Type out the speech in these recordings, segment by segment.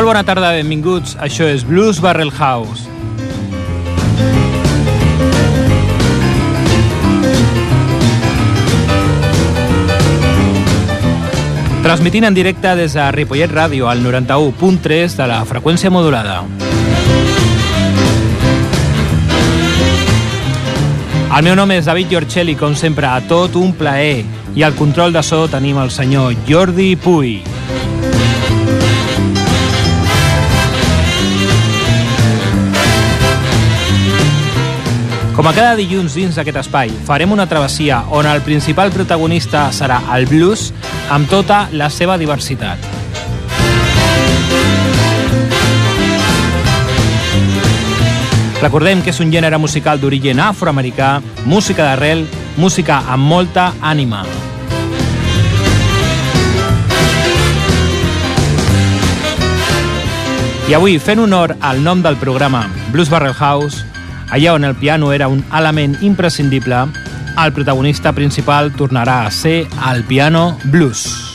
Molt bona tarda, benvinguts. Això és Blues Barrel House. Transmitint en directe des de Ripollet Ràdio al 91.3 de la freqüència modulada. El meu nom és David Giorcelli, com sempre, a tot un plaer. I al control de so tenim el senyor Jordi Puy. Com a cada dilluns dins d'aquest espai, farem una travessia on el principal protagonista serà el blues amb tota la seva diversitat. Recordem que és un gènere musical d'origen afroamericà, música d'arrel, música amb molta ànima. I avui, fent honor al nom del programa Blues Barrel House, allà on el piano era un element imprescindible, el protagonista principal tornarà a ser el piano blues.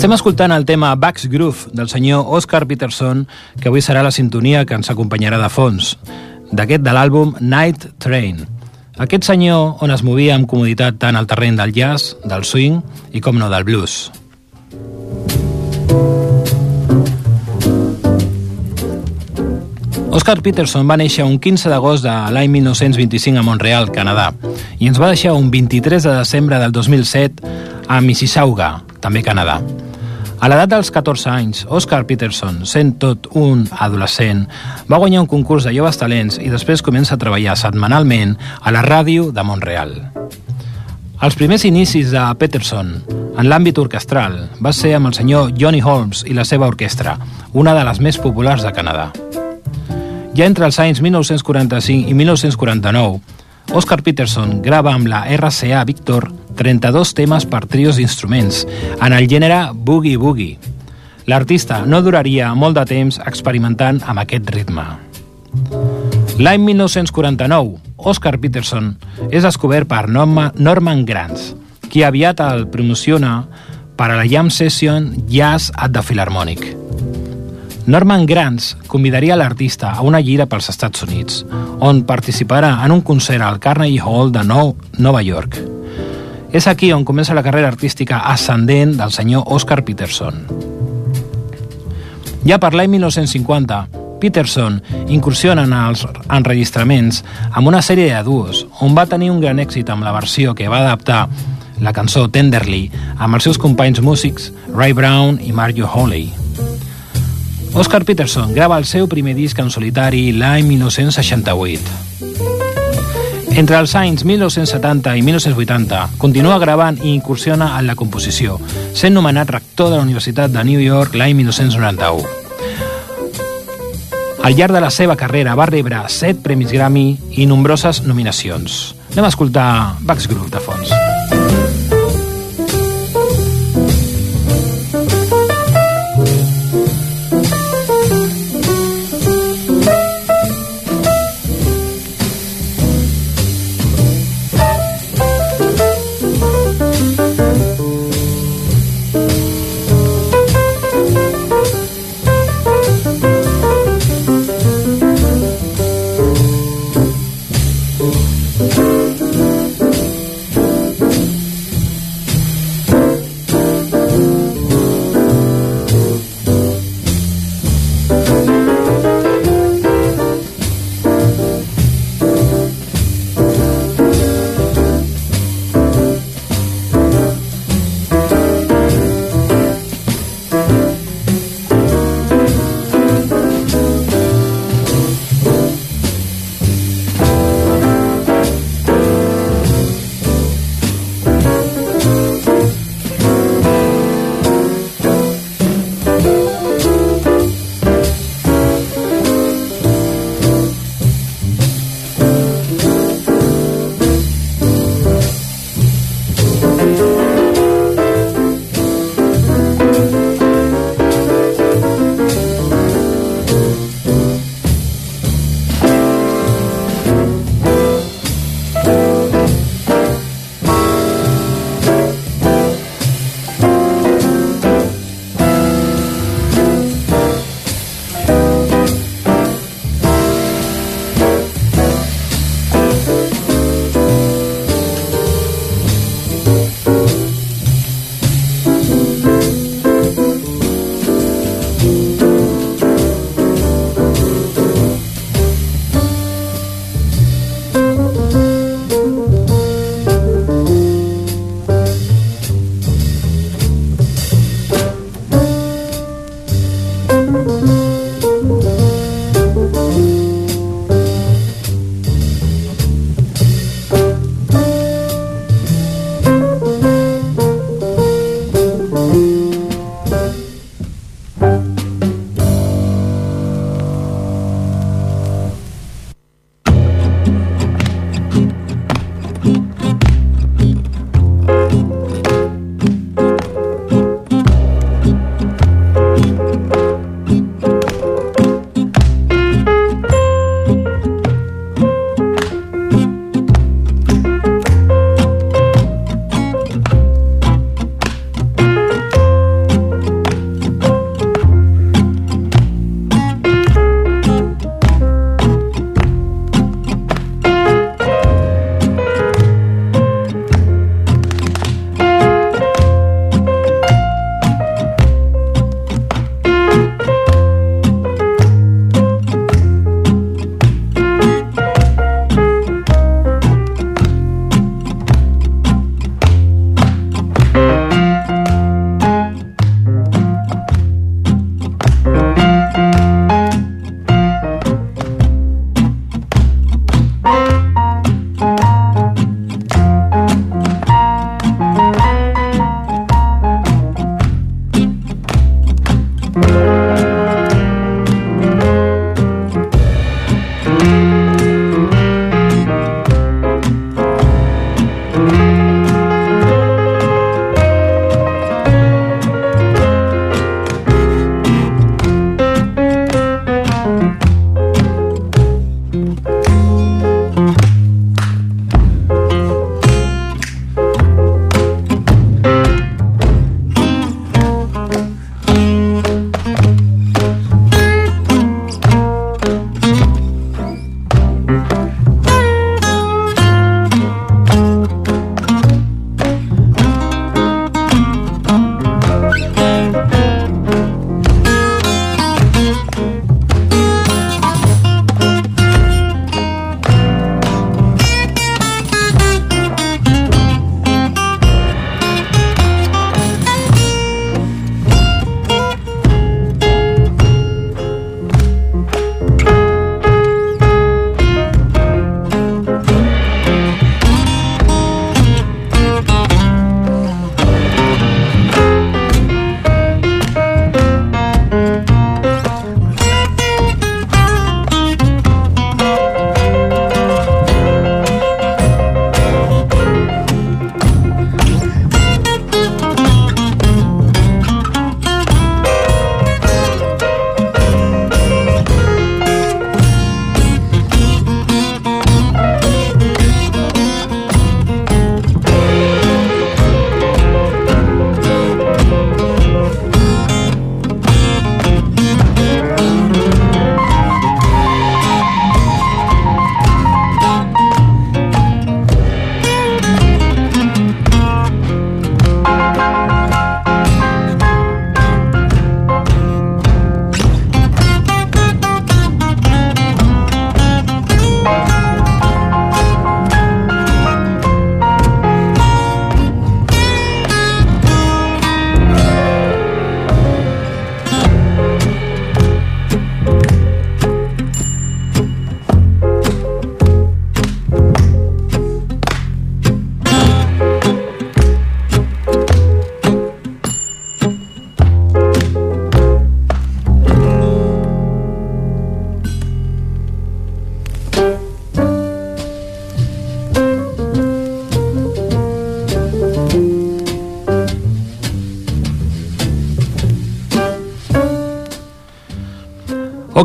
Estem escoltant el tema Bax Groove del senyor Oscar Peterson, que avui serà la sintonia que ens acompanyarà de fons, d'aquest de l'àlbum Night Train. Aquest senyor on es movia amb comoditat tant al terreny del jazz, del swing i, com no, del blues. Oscar Peterson va néixer un 15 d'agost de l'any 1925 a Montreal, Canadà, i ens va deixar un 23 de desembre del 2007 a Mississauga, també Canadà. A l'edat dels 14 anys, Oscar Peterson, sent tot un adolescent, va guanyar un concurs de joves talents i després comença a treballar setmanalment a la ràdio de Montreal. Els primers inicis de Peterson en l'àmbit orquestral va ser amb el senyor Johnny Holmes i la seva orquestra, una de les més populars de Canadà. Ja entre els anys 1945 i 1949, Oscar Peterson grava amb la RCA Victor 32 temes per trios d'instruments, en el gènere Boogie Boogie. L'artista no duraria molt de temps experimentant amb aquest ritme. L'any 1949, Oscar Peterson és descobert per Norman Granz, qui aviat el promociona per a la Jam Session Jazz at the Philharmonic. Norman Granz convidaria l'artista a una gira pels Estats Units, on participarà en un concert al Carnegie Hall de Nova York. És aquí on comença la carrera artística ascendent del senyor Oscar Peterson. Ja per l'any 1950, Peterson incursiona en els enregistraments amb una sèrie de duos, on va tenir un gran èxit amb la versió que va adaptar la cançó Tenderly amb els seus companys músics Ray Brown i Mario Holley. Oscar Peterson grava el seu primer disc en solitari l'any 1968. Entre els anys 1970 i 1980 continua gravant i incursiona en la composició, sent nomenat rector de la Universitat de New York l'any 1991. Al llarg de la seva carrera va rebre 7 premis Grammy i nombroses nominacions. Anem a escoltar Bax Groove de fons.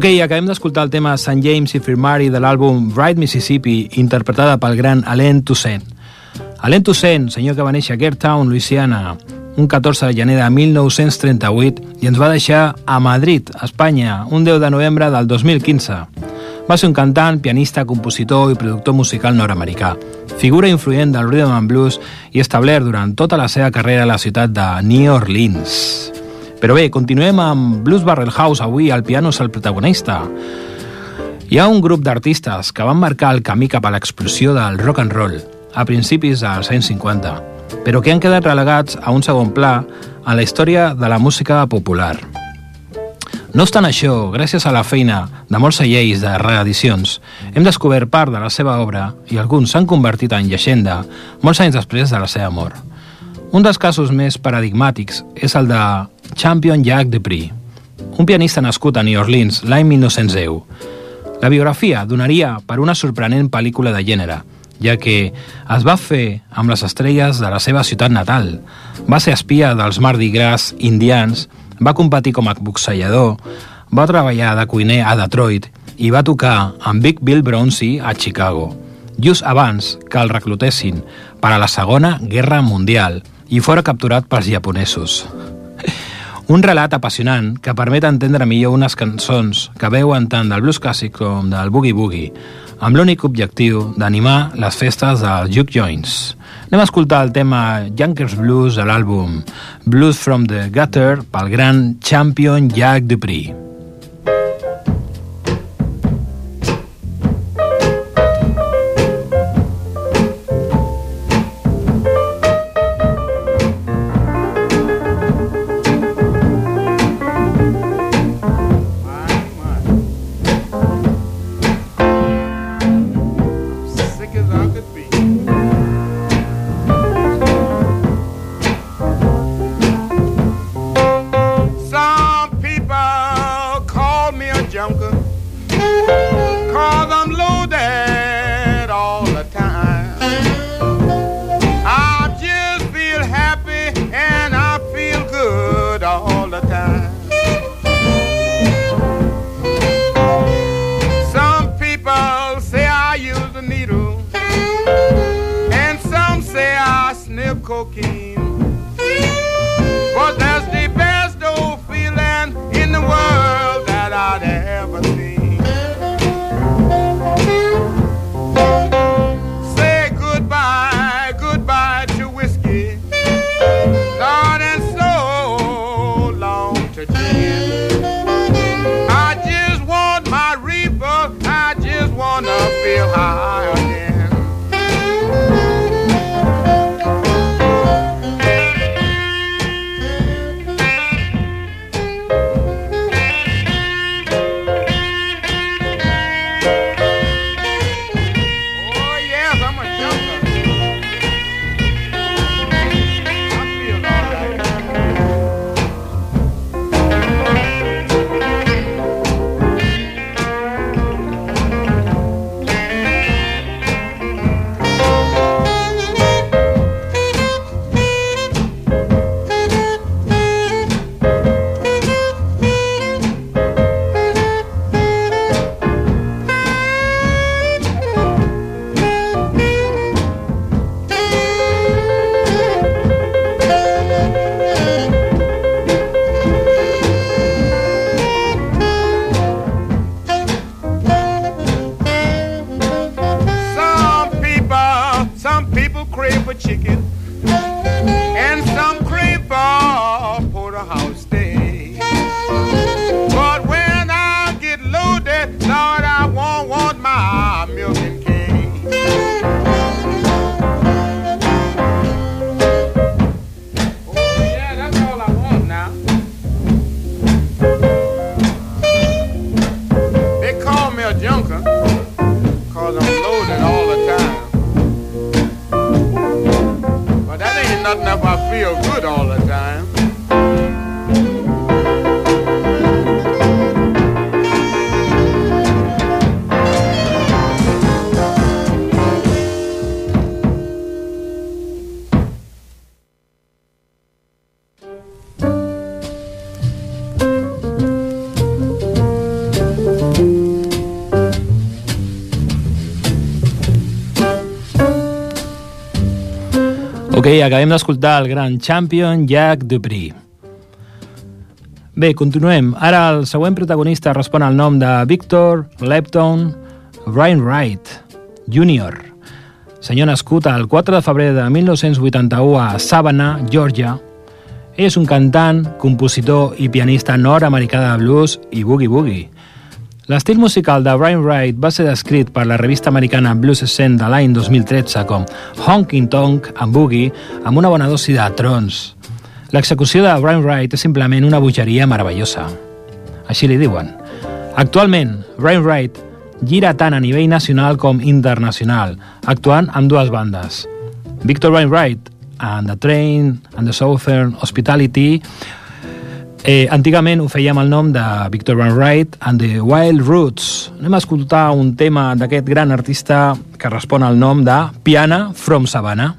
Ok, acabem d'escoltar el tema St. James i Firmari de l'àlbum Bright Mississippi, interpretada pel gran Alain Toussaint. Alain Toussaint, senyor que va néixer a Gertown, Louisiana, un 14 de gener de 1938 i ens va deixar a Madrid, Espanya, un 10 de novembre del 2015. Va ser un cantant, pianista, compositor i productor musical nord-americà, figura influent del rhythm and blues i establert durant tota la seva carrera a la ciutat de New Orleans. Però bé, continuem amb Blues Barrel House. Avui el piano és el protagonista. Hi ha un grup d'artistes que van marcar el camí cap a l'explosió del rock and roll a principis dels anys 50, però que han quedat relegats a un segon pla en la història de la música popular. No obstant això, gràcies a la feina de molts lleis de reedicions, hem descobert part de la seva obra i alguns s'han convertit en llegenda molts anys després de la seva mort. Un dels casos més paradigmàtics és el de Champion Jack Dupree, un pianista nascut a New Orleans l'any 1910. La biografia donaria per una sorprenent pel·lícula de gènere, ja que es va fer amb les estrelles de la seva ciutat natal. Va ser espia dels Mardi Gras indians, va competir com a boxejador, va treballar de cuiner a Detroit i va tocar amb Big Bill Bronzy a Chicago, just abans que el reclutessin per a la Segona Guerra Mundial – i fora capturat pels japonesos. Un relat apassionant que permet entendre millor unes cançons que veuen tant del blues clàssic com del boogie-boogie, amb l'únic objectiu d'animar les festes dels Juke Joints. Anem a escoltar el tema Junkers Blues de l'àlbum Blues from the Gutter pel gran champion Jack Dupree. sucker, cause I'm loaded all the time. But that ain't nothing if I feel Ok, acabem d'escoltar el gran champion Jack Dupree. Bé, continuem. Ara el següent protagonista respon al nom de Victor Lepton Wright Jr., senyor nascut el 4 de febrer de 1981 a Savannah, Georgia. És un cantant, compositor i pianista nord-americà de blues i boogie-boogie. L'estil musical de Brian Wright va ser descrit per la revista americana Blues Scene de l'any 2013 com honking tonk and boogie amb una bona dosi de trons. L'execució de Brian Wright és simplement una bogeria meravellosa. Així li diuen. Actualment, Brian Wright gira tant a nivell nacional com internacional, actuant amb dues bandes. Victor Brian Wright and the Train and the Southern Hospitality Eh, antigament ho fèiem el nom de Victor Van Wright and the Wild Roots. Anem a escoltar un tema d'aquest gran artista que respon al nom de Piana from Savannah.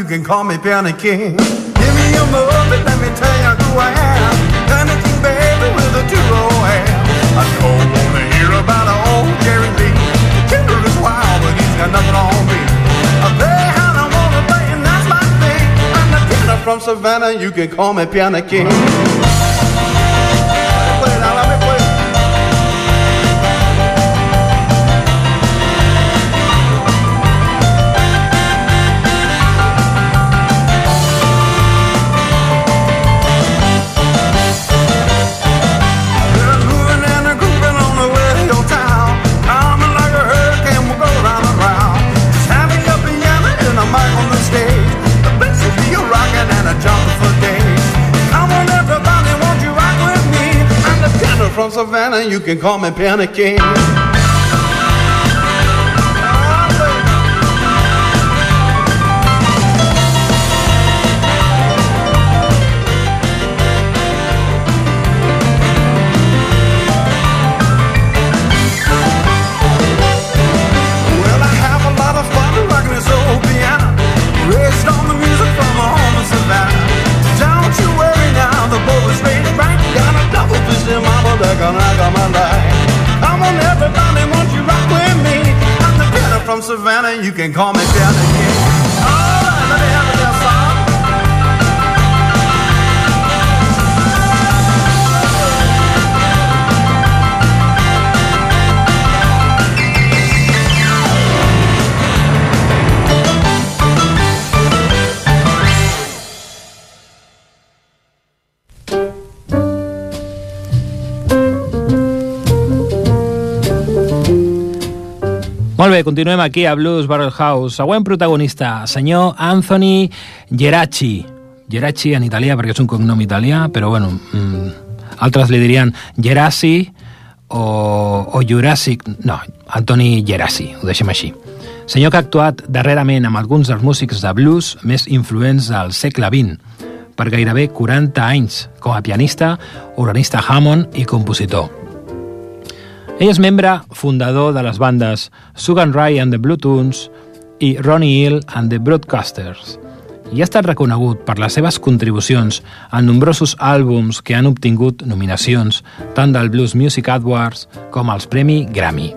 You can call me Piano King. Give me a moment, let me tell you who I am. Piano King, baby, with a two-o hand. I don't wanna hear about old Jerry Lee. The killer is wild, but he's got nothing on me. I play how I wanna play, and that's my thing. I'm the piano from Savannah, you can call me Piano King. Savannah, you can call me Penny from Savannah, you can call me down King. Molt bé, continuem aquí a Blues Barrel House. Següent protagonista, senyor Anthony Geracci. Geracci en italià perquè és un cognom italià, però bueno, mm, altres li dirien Gerassi o, o Jurassic... No, Anthony Gerassi, ho deixem així. Senyor que ha actuat darrerament amb alguns dels músics de blues més influents del segle XX, per gairebé 40 anys, com a pianista, organista Hammond i compositor. Ell és membre fundador de les bandes Sugan Ray and the Blue Tunes i Ronnie Hill and the Broadcasters i ha estat reconegut per les seves contribucions a nombrosos àlbums que han obtingut nominacions tant del Blues Music Awards com als Premi Grammy.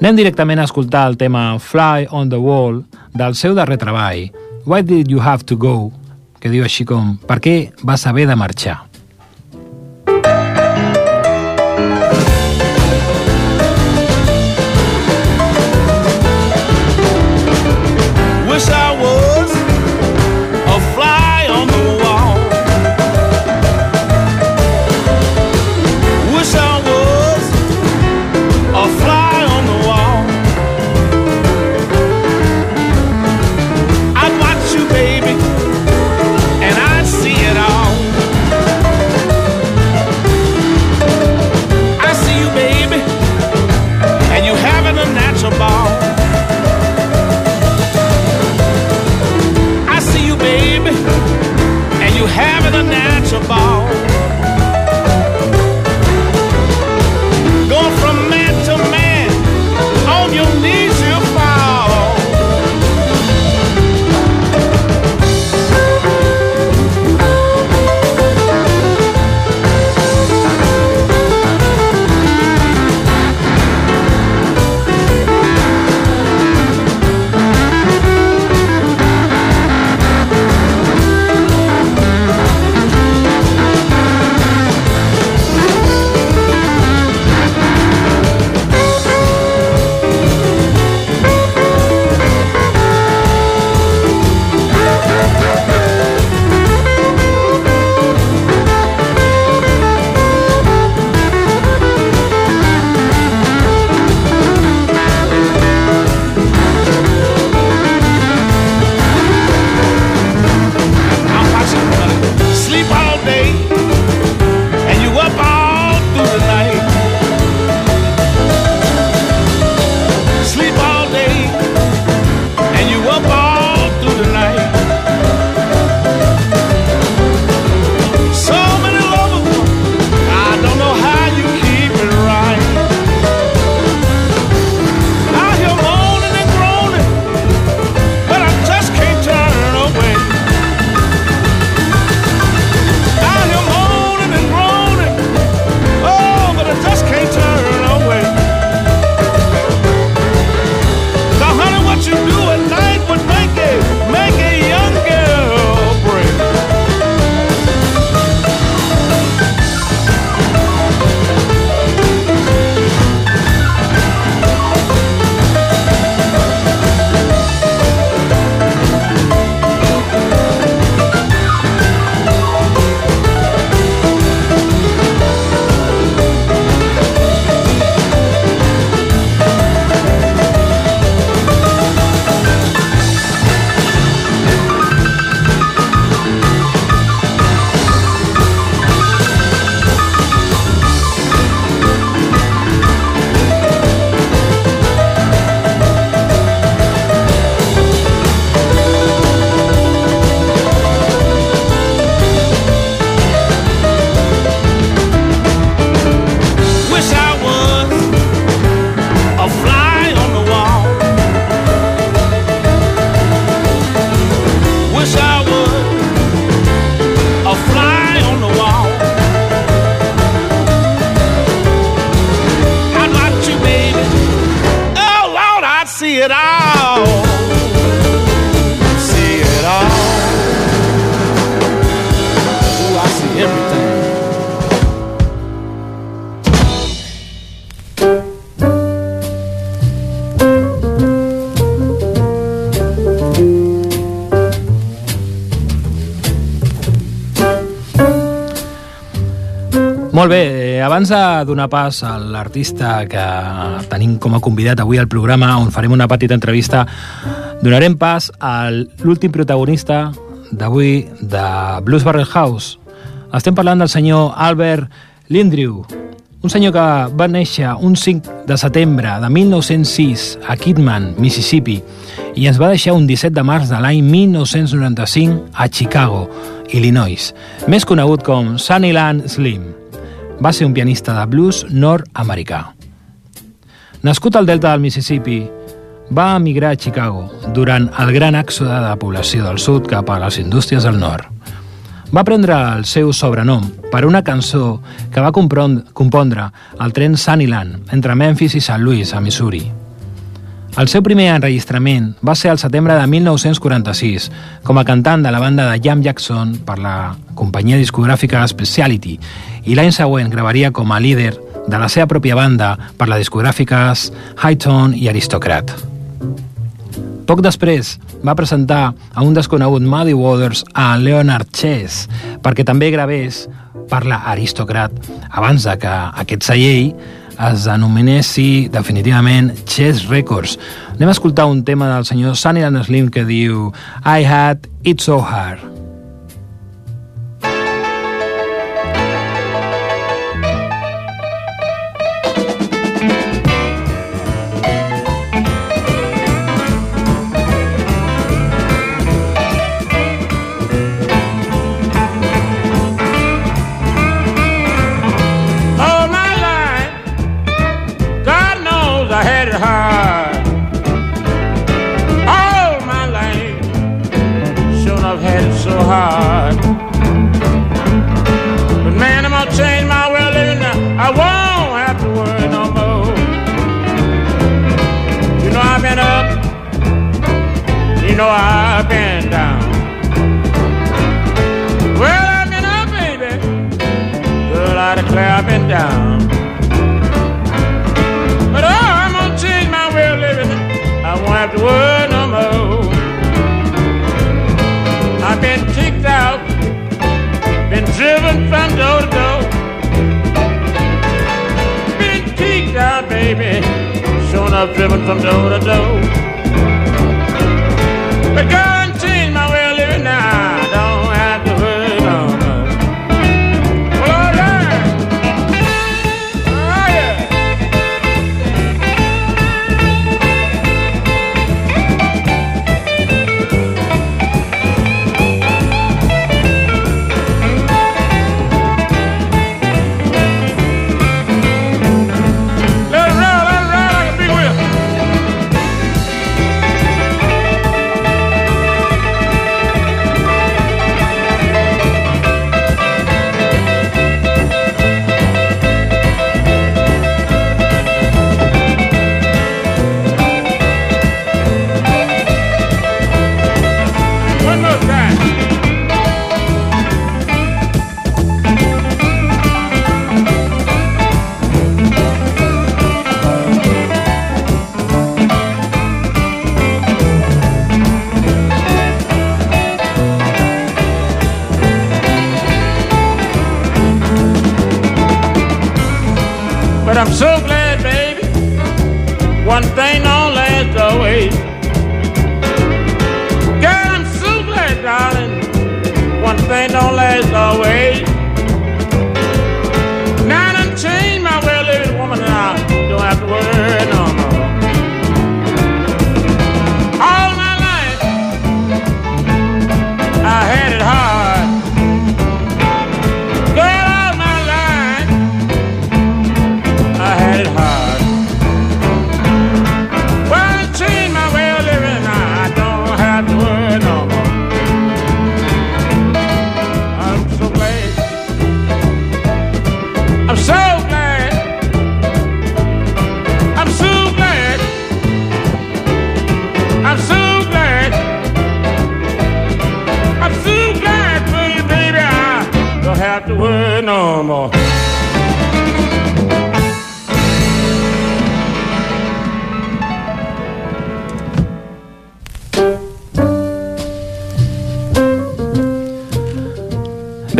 Anem directament a escoltar el tema Fly on the Wall del seu darrer treball, Why Did You Have to Go?, que diu així com Per què vas haver de marxar? Molt bé, eh, abans de donar pas a l'artista que tenim com a convidat avui al programa, on farem una petita entrevista, donarem pas a l'últim protagonista d'avui de Blues Barrel House. Estem parlant del senyor Albert Lindrew, un senyor que va néixer un 5 de setembre de 1906 a Kidman, Mississippi, i ens va deixar un 17 de març de l'any 1995 a Chicago, Illinois, més conegut com Sunnyland Slim. Va ser un pianista de blues nord-americà. Nascut al delta del Mississippi, va emigrar a Chicago durant el gran èxode de població del sud cap a les indústries del nord. Va prendre el seu sobrenom per una cançó que va compondre al tren Sunnyland entre Memphis i St. Louis, a Missouri. El seu primer enregistrament va ser al setembre de 1946 com a cantant de la banda de Jam Jackson per la companyia discogràfica Speciality i l'any següent gravaria com a líder de la seva pròpia banda per la discogràfiques Hightone i Aristocrat. Poc després va presentar a un desconegut Muddy Waters a Leonard Chess perquè també gravés per la Aristocrat abans de que aquest celler es denominéssi definitivament Chess Records. Anem a escoltar un tema del senyor Sunny Slim que diu I had it so hard. I'm so glad, baby. One thing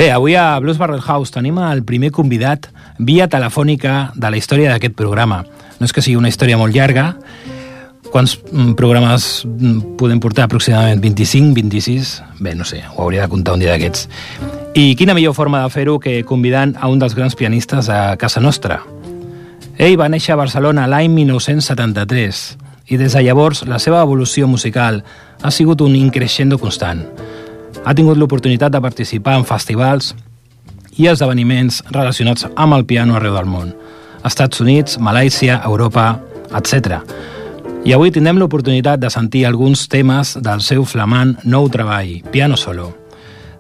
Bé, avui a Blues Barrel House tenim el primer convidat via telefònica de la història d'aquest programa. No és que sigui una història molt llarga, quants mm, programes mm, podem portar? Aproximadament 25, 26? Bé, no sé, ho hauria de comptar un dia d'aquests. I quina millor forma de fer-ho que convidant a un dels grans pianistes a casa nostra. Ell va néixer a Barcelona l'any 1973 i des de llavors la seva evolució musical ha sigut un increixendo constant. Ha tingut l'oportunitat de participar en festivals i esdeveniments relacionats amb el piano arreu del món. Estats Units, Malàisia, Europa, etc. I avui tindrem l'oportunitat de sentir alguns temes del seu flamant nou treball, Piano Solo.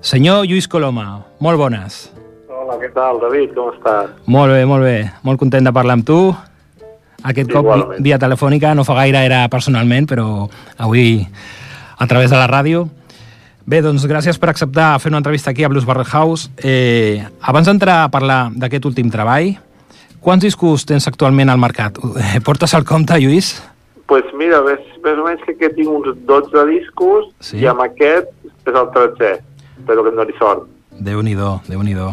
Senyor Lluís Coloma, molt bones. Hola, què tal, David? Com estàs? Molt bé, molt bé. Molt content de parlar amb tu. Aquest cop Igualment. via telefònica, no fa gaire era personalment, però avui a través de la ràdio. Bé, doncs gràcies per acceptar fer una entrevista aquí a Blues Barrel House. Eh, abans d'entrar a parlar d'aquest últim treball, quants discos tens actualment al mercat? Eh, Portes el compte, Lluís? pues mira, més, més o menys que aquí tinc uns 12 discos Sí. i amb aquest és el 13, espero que em doni sort. Déu-n'hi-do, déu nhi déu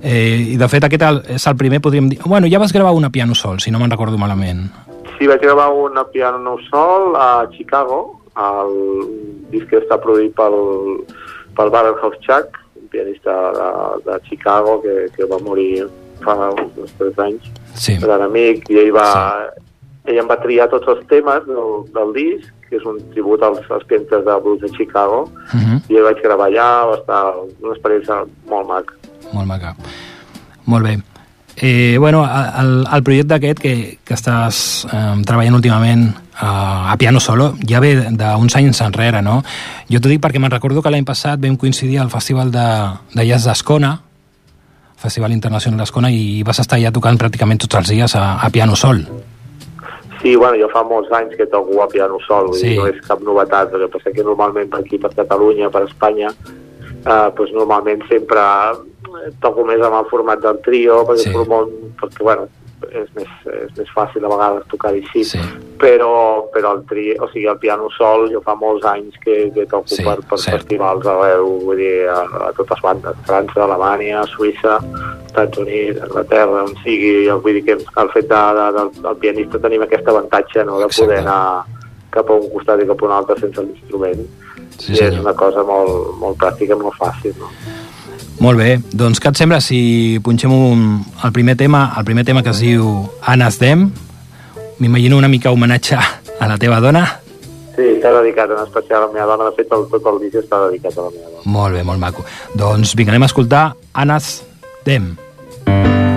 eh, I de fet aquest és el primer, podríem dir... Bueno, ja vas gravar una piano sol, si no me'n recordo malament. Sí, vaig gravar un piano sol a Chicago, el disc que està produït pel, pel Barrel House Chuck, un pianista de, de Chicago que, que va morir fa uns 3 anys. Sí, gran amic, i ell va... Ell em va triar tots els temes del, del disc, que és un tribut als, als pianistes de blues de Chicago, uh -huh. i el vaig gravar allà, va estar una experiència molt maca. molt maca. Molt bé. Eh, bueno, el, el projecte aquest que, que estàs eh, treballant últimament a piano solo ja ve d'uns anys enrere, no? Jo t'ho dic perquè me'n recordo que l'any passat vam coincidir al Festival de, de Jazz d'Escona, Festival Internacional d'Escona, i vas estar ja tocant pràcticament tots els dies a, a piano sol. Sí, bueno, jo fa molts anys que toco a piano sol, Sí. no és cap novetat, el que passa que normalment per aquí, per Catalunya, per Espanya, eh, pues normalment sempre eh, toco més amb el format del trio, perquè, Sí. sí. molt, perquè bueno, és més, és més fàcil a vegades tocar així, Sí. però, però el, tri, o sigui, el piano sol jo fa molts anys que, que toco Sí, per, per cert. festivals arreu, vull dir, a, a totes bandes, França, Alemanya, Suïssa, Estats Units, Anglaterra, on sigui, vull dir que el fet de, de, del, del pianista tenim aquest avantatge no, de poder Exacte. anar cap a un costat i cap a un altre sense l'instrument. Sí, I és una cosa molt, molt pràctica, molt fàcil. No? Molt bé, doncs què et sembla si punxem un, el primer tema, el primer tema que es diu Anas Dem? M'imagino una mica homenatge a la teva dona. Sí, està dedicat en especial a la meva dona. De fet, el, tot el disc està dedicat a la meva dona. Molt bé, molt maco. Doncs vinga, anem a escoltar Anas Dem. Anas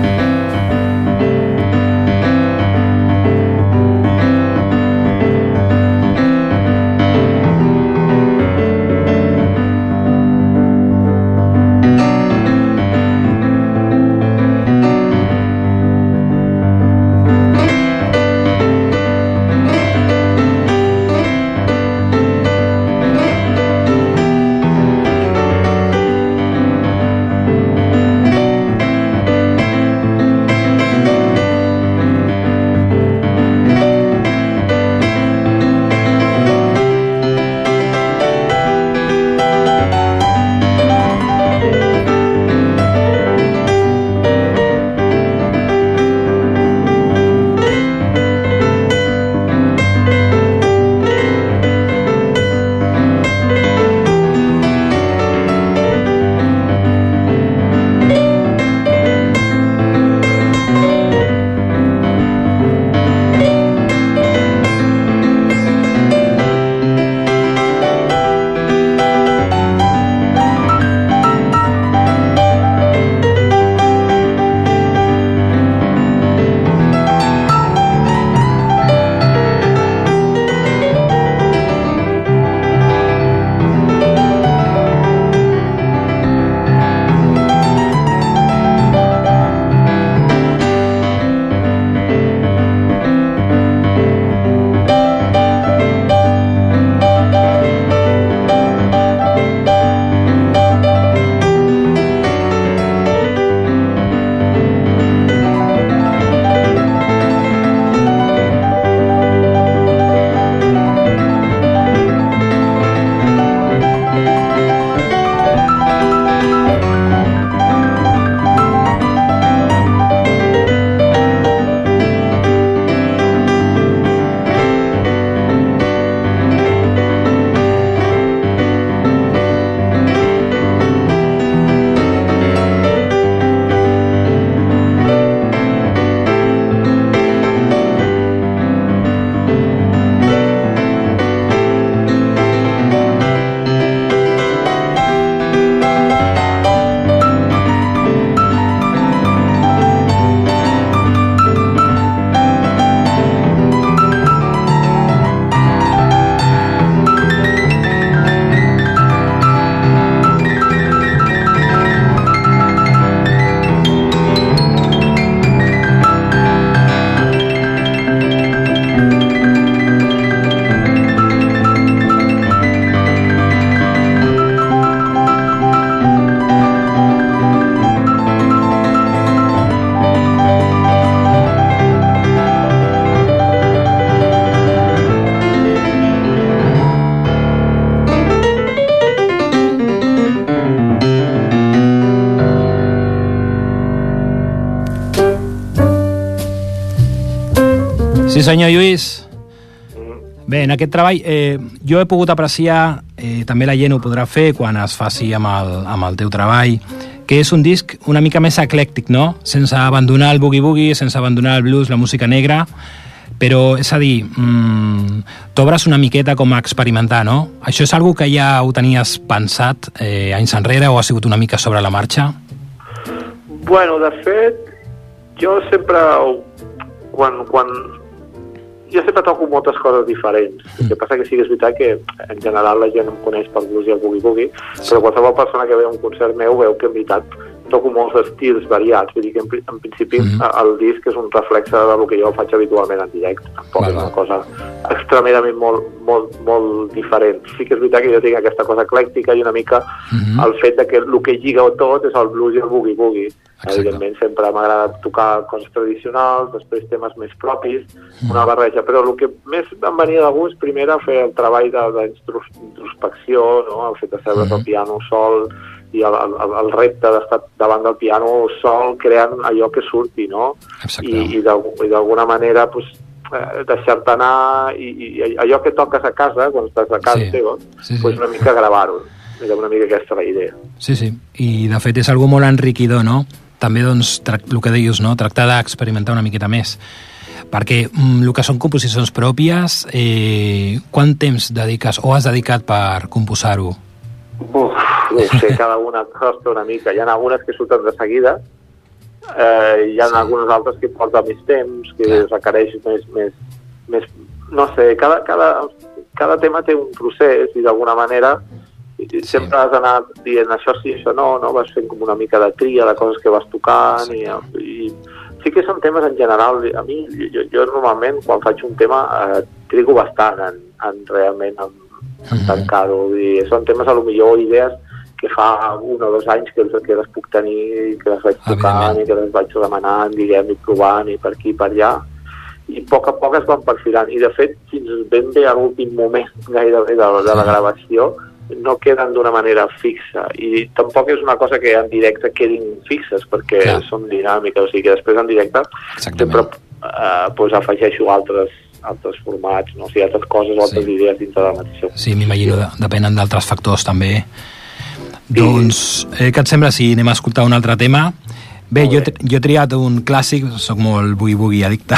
senyor Lluís. Bé, en aquest treball eh, jo he pogut apreciar, eh, també la gent ho podrà fer quan es faci amb el, amb el teu treball, que és un disc una mica més eclèctic, no? Sense abandonar el boogie-boogie, sense abandonar el blues, la música negra, però, és a dir, mm, t'obres una miqueta com a experimentar, no? Això és algo que ja ho tenies pensat eh, anys enrere o ha sigut una mica sobre la marxa? Bueno, de fet, jo sempre, quan, quan, jo sempre toco moltes coses diferents. El que passa que sí que és veritat que en general la gent em coneix per blues i el boogie-boogie, però qualsevol persona que ve a un concert meu veu que en veritat toco molts estils variats, vull dir que en, en principi Mhm. el disc és un reflexe del que jo faig habitualment en directe, tampoc Val, és una cosa extremadament molt, molt, molt diferent. Sí que és veritat que jo tinc aquesta cosa eclèctica i una mica Mhm. el fet de que el que lliga tot és el blues i el boogie-boogie. Evidentment sempre m'agrada tocar coses tradicionals, després temes més propis, Mhm. una barreja, però el que més em venia de gust primer era fer el treball de- d'introspecció, no? el fet de seure's Mhm. al piano sol i el, el, el repte d'estar davant del piano sol creant allò que surti, no? Exacte. I, i d'al- i d'alguna manera pues, eh, deixar-te anar i, i allò que toques a casa, quan estàs a casa Sí. teva, Sí, sí. pues una mica gravar-ho. Era una mica aquesta la idea. Sí, sí. I, de fet, és algo molt enriquidor, no? També, doncs, el que deies, no? Tractar d'experimentar una miqueta més. Perquè mm, el que són composicions pròpies, eh, quant temps dediques o has dedicat per composar-ho? Uf, sé, cada una costa una mica. Hi ha algunes que surten de seguida, eh, hi ha Sí. algunes altres que porten més temps, que Clar. requereix més, més, més... No sé, cada, cada, cada tema té un procés i d'alguna manera i sempre has d'anar dient això sí, això no, no? Vas fent com una mica de tria de coses que vas tocant i, i sí que són temes en general. A mi, jo, jo normalment quan faig un tema eh, trigo bastant en, en realment en, en Mhm. tancar-ho. Són temes a lo millor idees que fa un o dos anys que, que les puc tenir, i que les vaig tocant i que les vaig demanant, diguem, i provant i per aquí i per allà i a poc a poc es van perfilant i de fet fins ben bé a l'últim moment gairebé de, de la Sí. gravació no queden d'una manera fixa i tampoc és una cosa que en directe quedin fixes perquè Clar. són dinàmiques, o sigui que després en directe Exactament. sempre eh, pues, afegeixo altres, altres formats, no? o sigui, altres coses, altres Sí. idees dintre de la mateixa. Sí, m'imagino, de- depenen d'altres factors, també. Doncs, eh, què et sembla si anem a escoltar un altre tema? Bé, jo, bé. he- jo he triat un clàssic, sóc molt boogie-boogie addicte,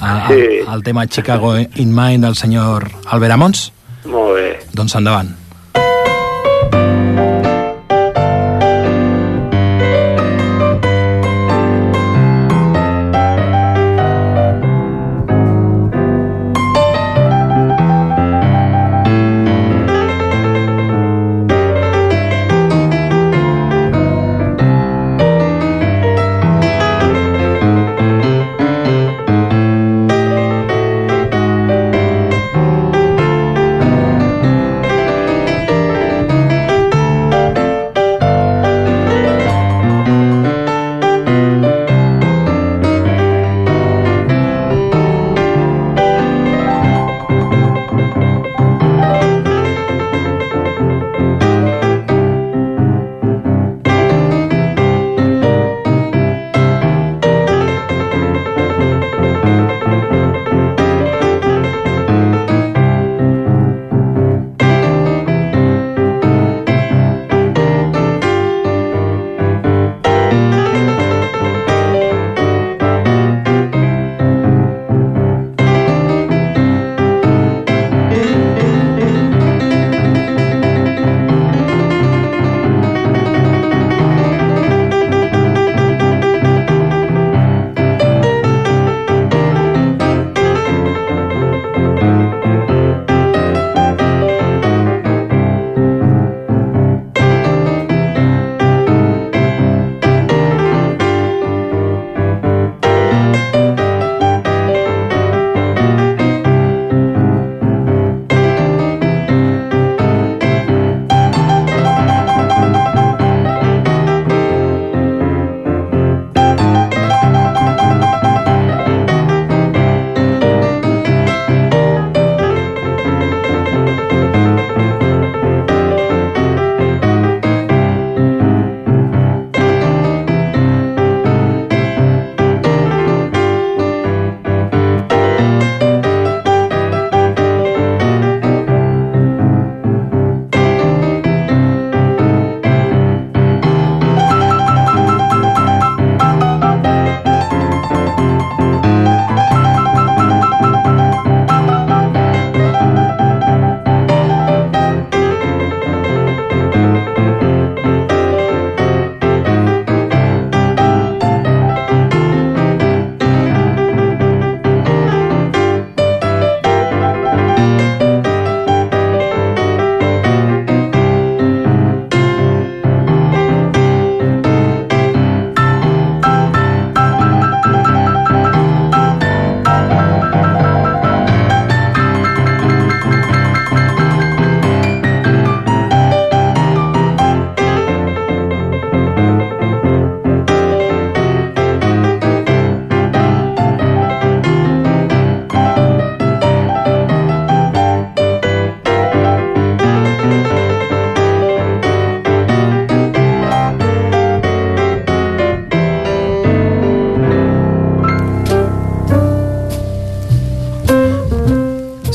al, Sí. al tema Chicago in Mind del senyor Albert Amons. Molt bé. Doncs endavant.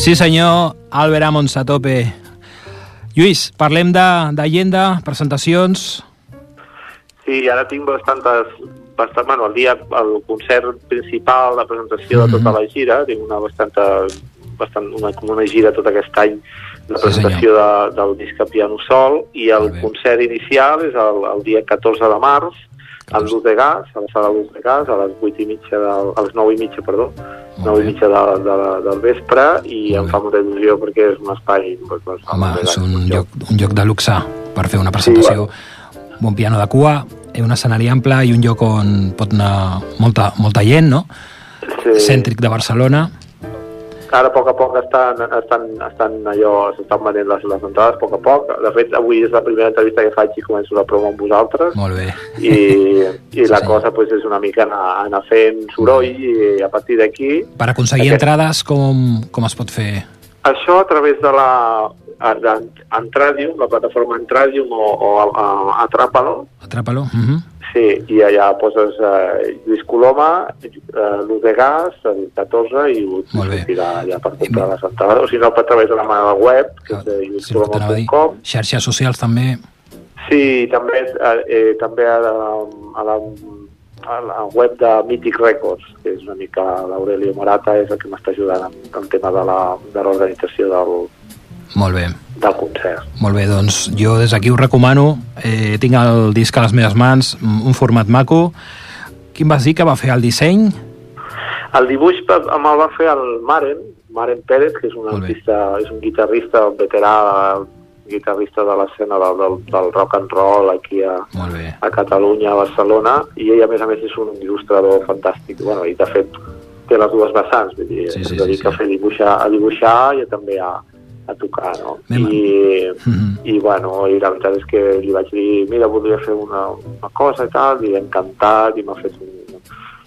Sí, senyor, Albert Amons a tope. Lluís, parlem d'agenda, presentacions... Sí, ara tinc bastantes, bastant, bueno, el dia, el concert principal, la presentació de tota Mhm. la gira, tinc una bastanta, bastant, una, com una gira tot aquest any, la Sí, presentació de, del disc a piano sol, i el concert inicial és el, el dia 14 de març, 14. Luz de Gas, a la sala Luz de Gas, a les 8 i mitja, del, a les 9 i mitja, perdó, Molt 9 bé. i mitja de, de, del vespre, i Molt em bé. fa molta il·lusió perquè és un espai... Doncs, doncs, Home, és un gran, lloc, un lloc de luxe per fer una presentació. Bon piano de cua, eh, un escenari ample i un lloc on pot anar molta, molta gent, no? Sí. Cèntric de Barcelona. Ara, a poc a poc, estan, estan, estan allò, s'estan venent les, les entrades, a poc a poc. De fet, avui és la primera entrevista que faig i començo la prova amb vosaltres. Molt bé. I, i la Sí. cosa pues, és una mica anar, anar fent soroll i a partir d'aquí... Per aconseguir Aquest- entrades, com, com es pot fer? Això a través de la a- de Entradium, la plataforma Entradium o, o a, a Atrapalo, Atrapa-lo? Uh -huh. sí, i allà poses eh, Lluís Coloma, eh, Gas, el 14 i ho sortirà allà per comprar les entrades, o si no, a través de la meva web, que és de Sí, lluiscoloma.com. Xarxes socials també. Sí, també, eh, eh, també a, la, a, la, a la web de Mythic Records, que és una mica l'Aurelio Morata, és el que m'està ajudant amb el tema de la- de l'organització del, Molt bé. del concert. Molt bé, doncs jo des d'aquí ho recomano. Eh, tinc el disc a les meves mans, mm, un format maco. Quin vas dir que va fer el disseny? El dibuix me'l va fer el Maren, Maren Pérez, que és un artista, és un guitarrista veterà, guitarrista de l'escena del, del, del rock and roll aquí a, a Catalunya, a Barcelona, i ell a més a més és un il·lustrador fantàstic, bueno, i de fet té les dues vessants, vull dir, Sí, sí, es dedica sí, sí. a fer dibuixar, a dibuixar i també a, a tocar, no? Anem I, Mhm. i bueno, i la veritat és que li vaig dir, mira, voldria fer una, una cosa i tal, i encantat, i m'ha fet un,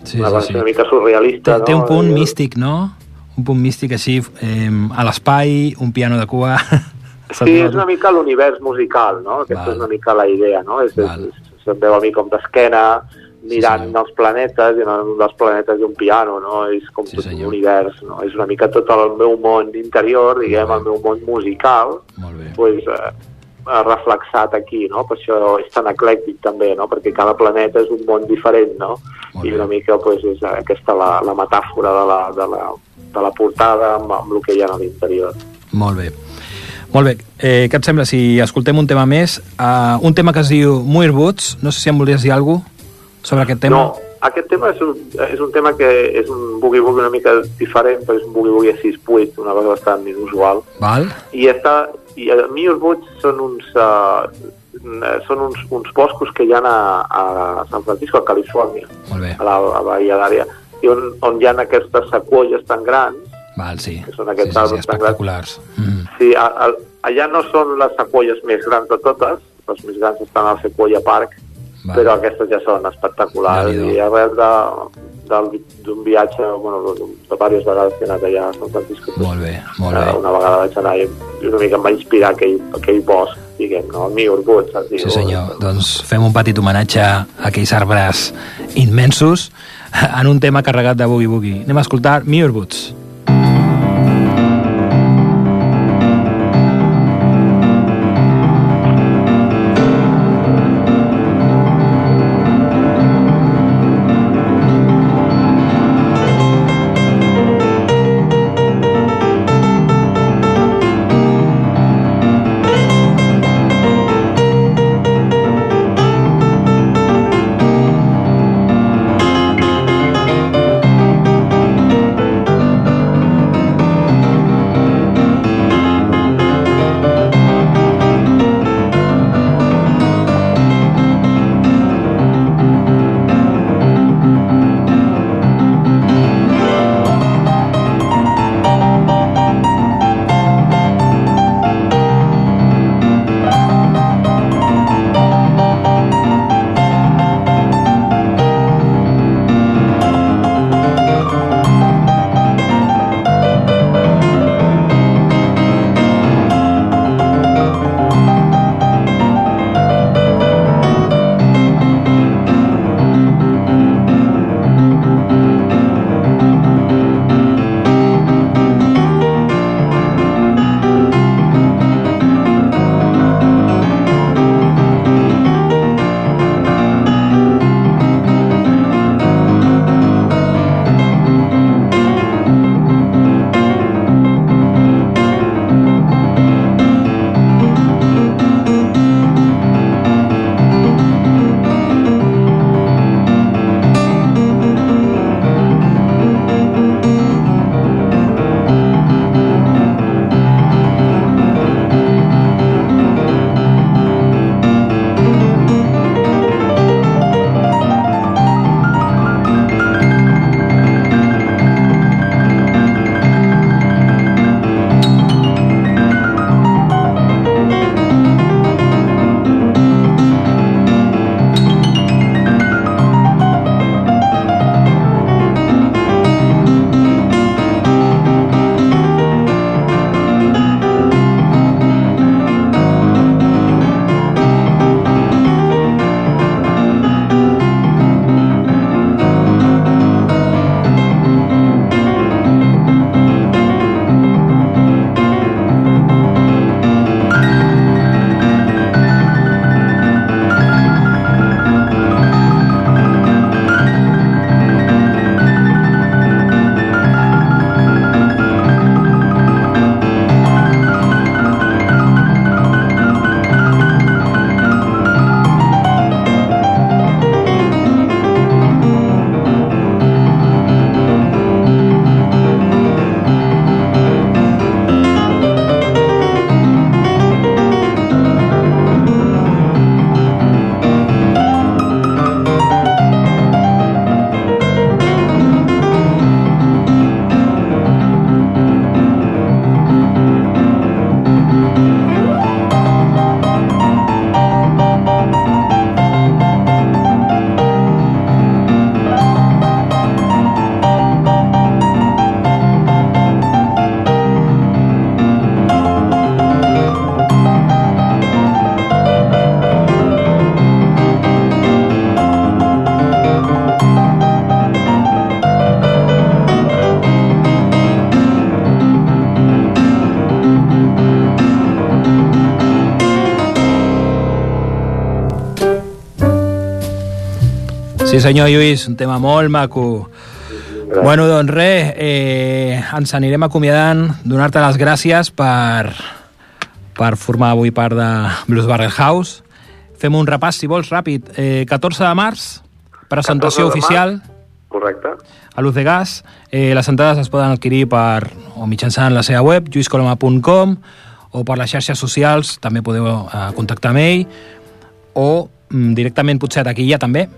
Sí, una sí, sí. una mica surrealista, Té, no? té un punt I- místic, no? Un punt místic així, eh, a l'espai, un piano de cua... Sí, és una mica l'univers musical, no? Aquesta Val. és una mica la idea, no? És, Val. és, se'n veu a mi com d'esquena, mirant senyor. els planetes, i en un dels planetes hi un piano, no? És com Sí, tot senyor. un univers, no? És una mica tot el meu món interior, diguem, el meu món musical, pues, eh, reflexat aquí, no? Per això és tan eclèctic també, no? Perquè cada planeta és un món diferent, no? Molt I una mica pues, és aquesta la, la metàfora de la, de, la, de la portada amb, amb el que hi ha a l'interior. Molt bé. Molt bé. Eh, què et sembla si escoltem un tema més? Uh, un tema que es diu Muir Boots. No sé si em volies dir alguna cosa sobre aquest tema. No, aquest tema és un, és un tema que és un boogie-woogie una mica diferent, però és un boogie-woogie a 6-8, una cosa bastant inusual. Val? I, està, i a Muir Woods són uns, uh, són uns, uns boscos que hi ha a, a San Francisco, a Califòrnia, a la, a bahia d'àrea, i on, on hi ha aquestes sequoies tan grans, Val, sí. Que són sí, aquests sí, sí, grans. espectaculars. Mm. Sí, a, a, allà no són les sequoies més grans de totes, les més grans estan al Sequoia Park, Val. però aquestes ja són espectaculars Déu-n'hi-do. i arrel de- del- d'un viatge, bueno, de, diverses vegades que he anat allà a San Francisco, Molt bé, molt eh, bé. una vegada vaig anar i una mica em va inspirar aquell, aquell bosc, diguem, no? el Woods, es diu. Sí, senyor. Doncs fem un petit homenatge a aquells arbres immensos en un tema carregat de boogie-boogie. Anem a escoltar Muir Boots. Muir senyor Lluís, un tema molt maco. Gràcies. Bueno, doncs res, eh, ens anirem acomiadant, donar-te les gràcies per, per formar avui part de Blues Barrel House. Fem un repàs, si vols, ràpid. Eh, 14 de març, 14 presentació de març. oficial Correcte. a Luz de Gas. Eh, les entrades es poden adquirir per, o mitjançant la seva web, lluiscoloma.com, o per les xarxes socials, també podeu eh, contactar amb ell, o mm, directament potser a taquilla també.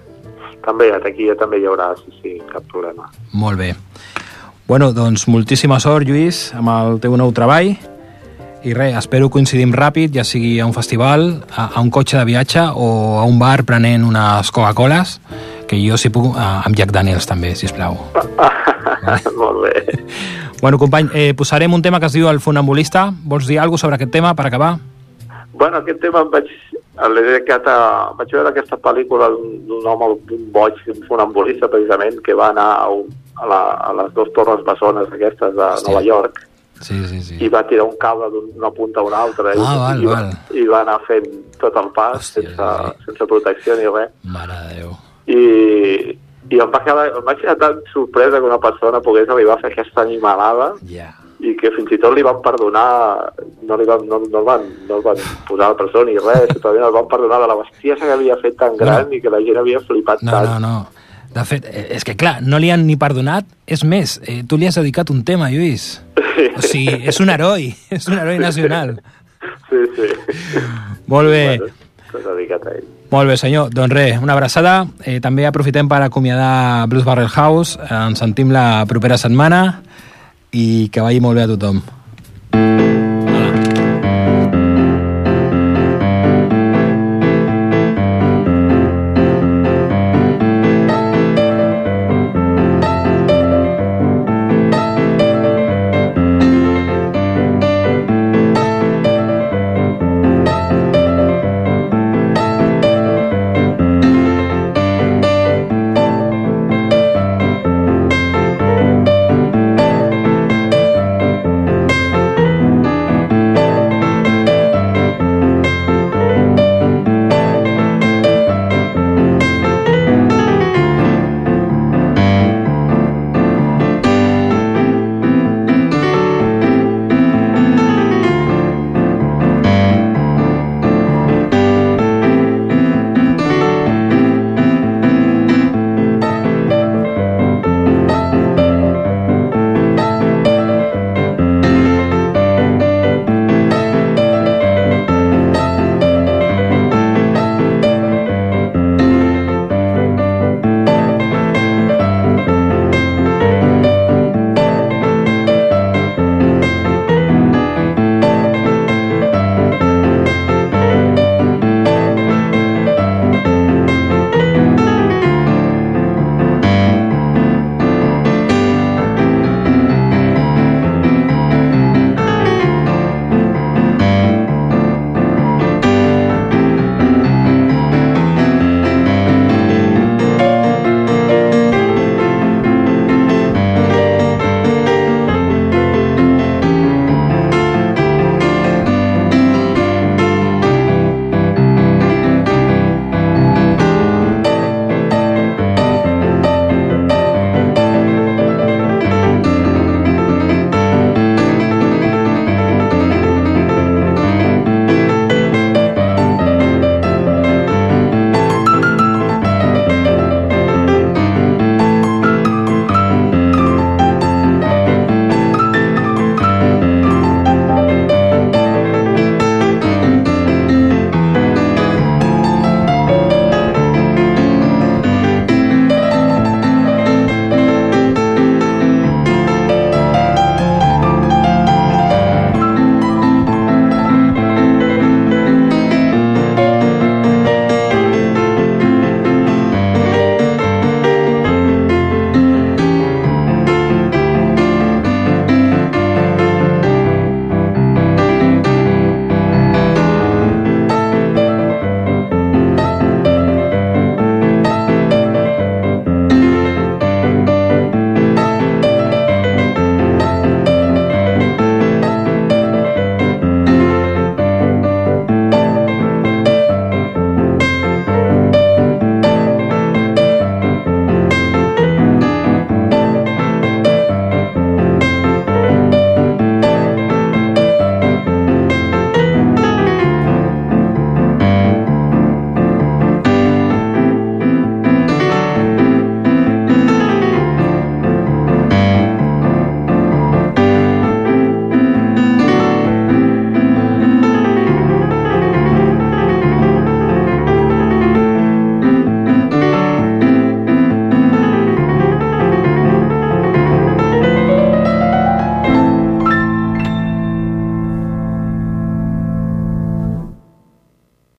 També, aquí ja també hi haurà, sí, sí, cap problema. Molt bé. Bueno, doncs moltíssima sort, Lluís, amb el teu nou treball. I res, espero coincidim ràpid, ja sigui a un festival, a, a un cotxe de viatge o a un bar prenent unes Coca-Coles, que jo si puc, eh, amb Jack Daniels també, si plau. Molt bé. Bueno, company, eh, posarem un tema que es diu El Funambulista. Vols dir alguna sobre aquest tema per acabar? Bueno, aquest tema em vaig... L'he dedicat a... Vaig veure aquesta pel·lícula d'un home, d'un boig, un funambulista, precisament, que va anar a, un, a, la, a les dues torres bessones aquestes de Hòstia. Nova York Sí, sí, sí. i va tirar un cable d'una punta a una altra i, Ah, val, i, va, val. i va anar fent tot el pas Hòstia, sense, sí. sense protecció ni res. Mare de Déu. I, i em va quedar, em vaig quedar tan sorpresa que una persona pogués arribar a fer aquesta animalada Ja. I que fins i tot li van perdonar, no, li van, no, no, el van, no el van posar a la presó ni res, simplement el van perdonar de la bestiesa que havia fet tan gran i que la gent havia flipat No, tant. no, no. De fet, eh, és que clar, no li han ni perdonat. És més, eh, tu li has dedicat un tema, Lluís. O sigui, és un heroi, és un heroi nacional. Sí, sí. Molt bé. Bueno, dedicat a ell. Molt bé, senyor. Doncs res, una abraçada. Eh, també aprofitem per acomiadar Blues Barrel House. Ens sentim la propera setmana i que vagi molt bé a tothom.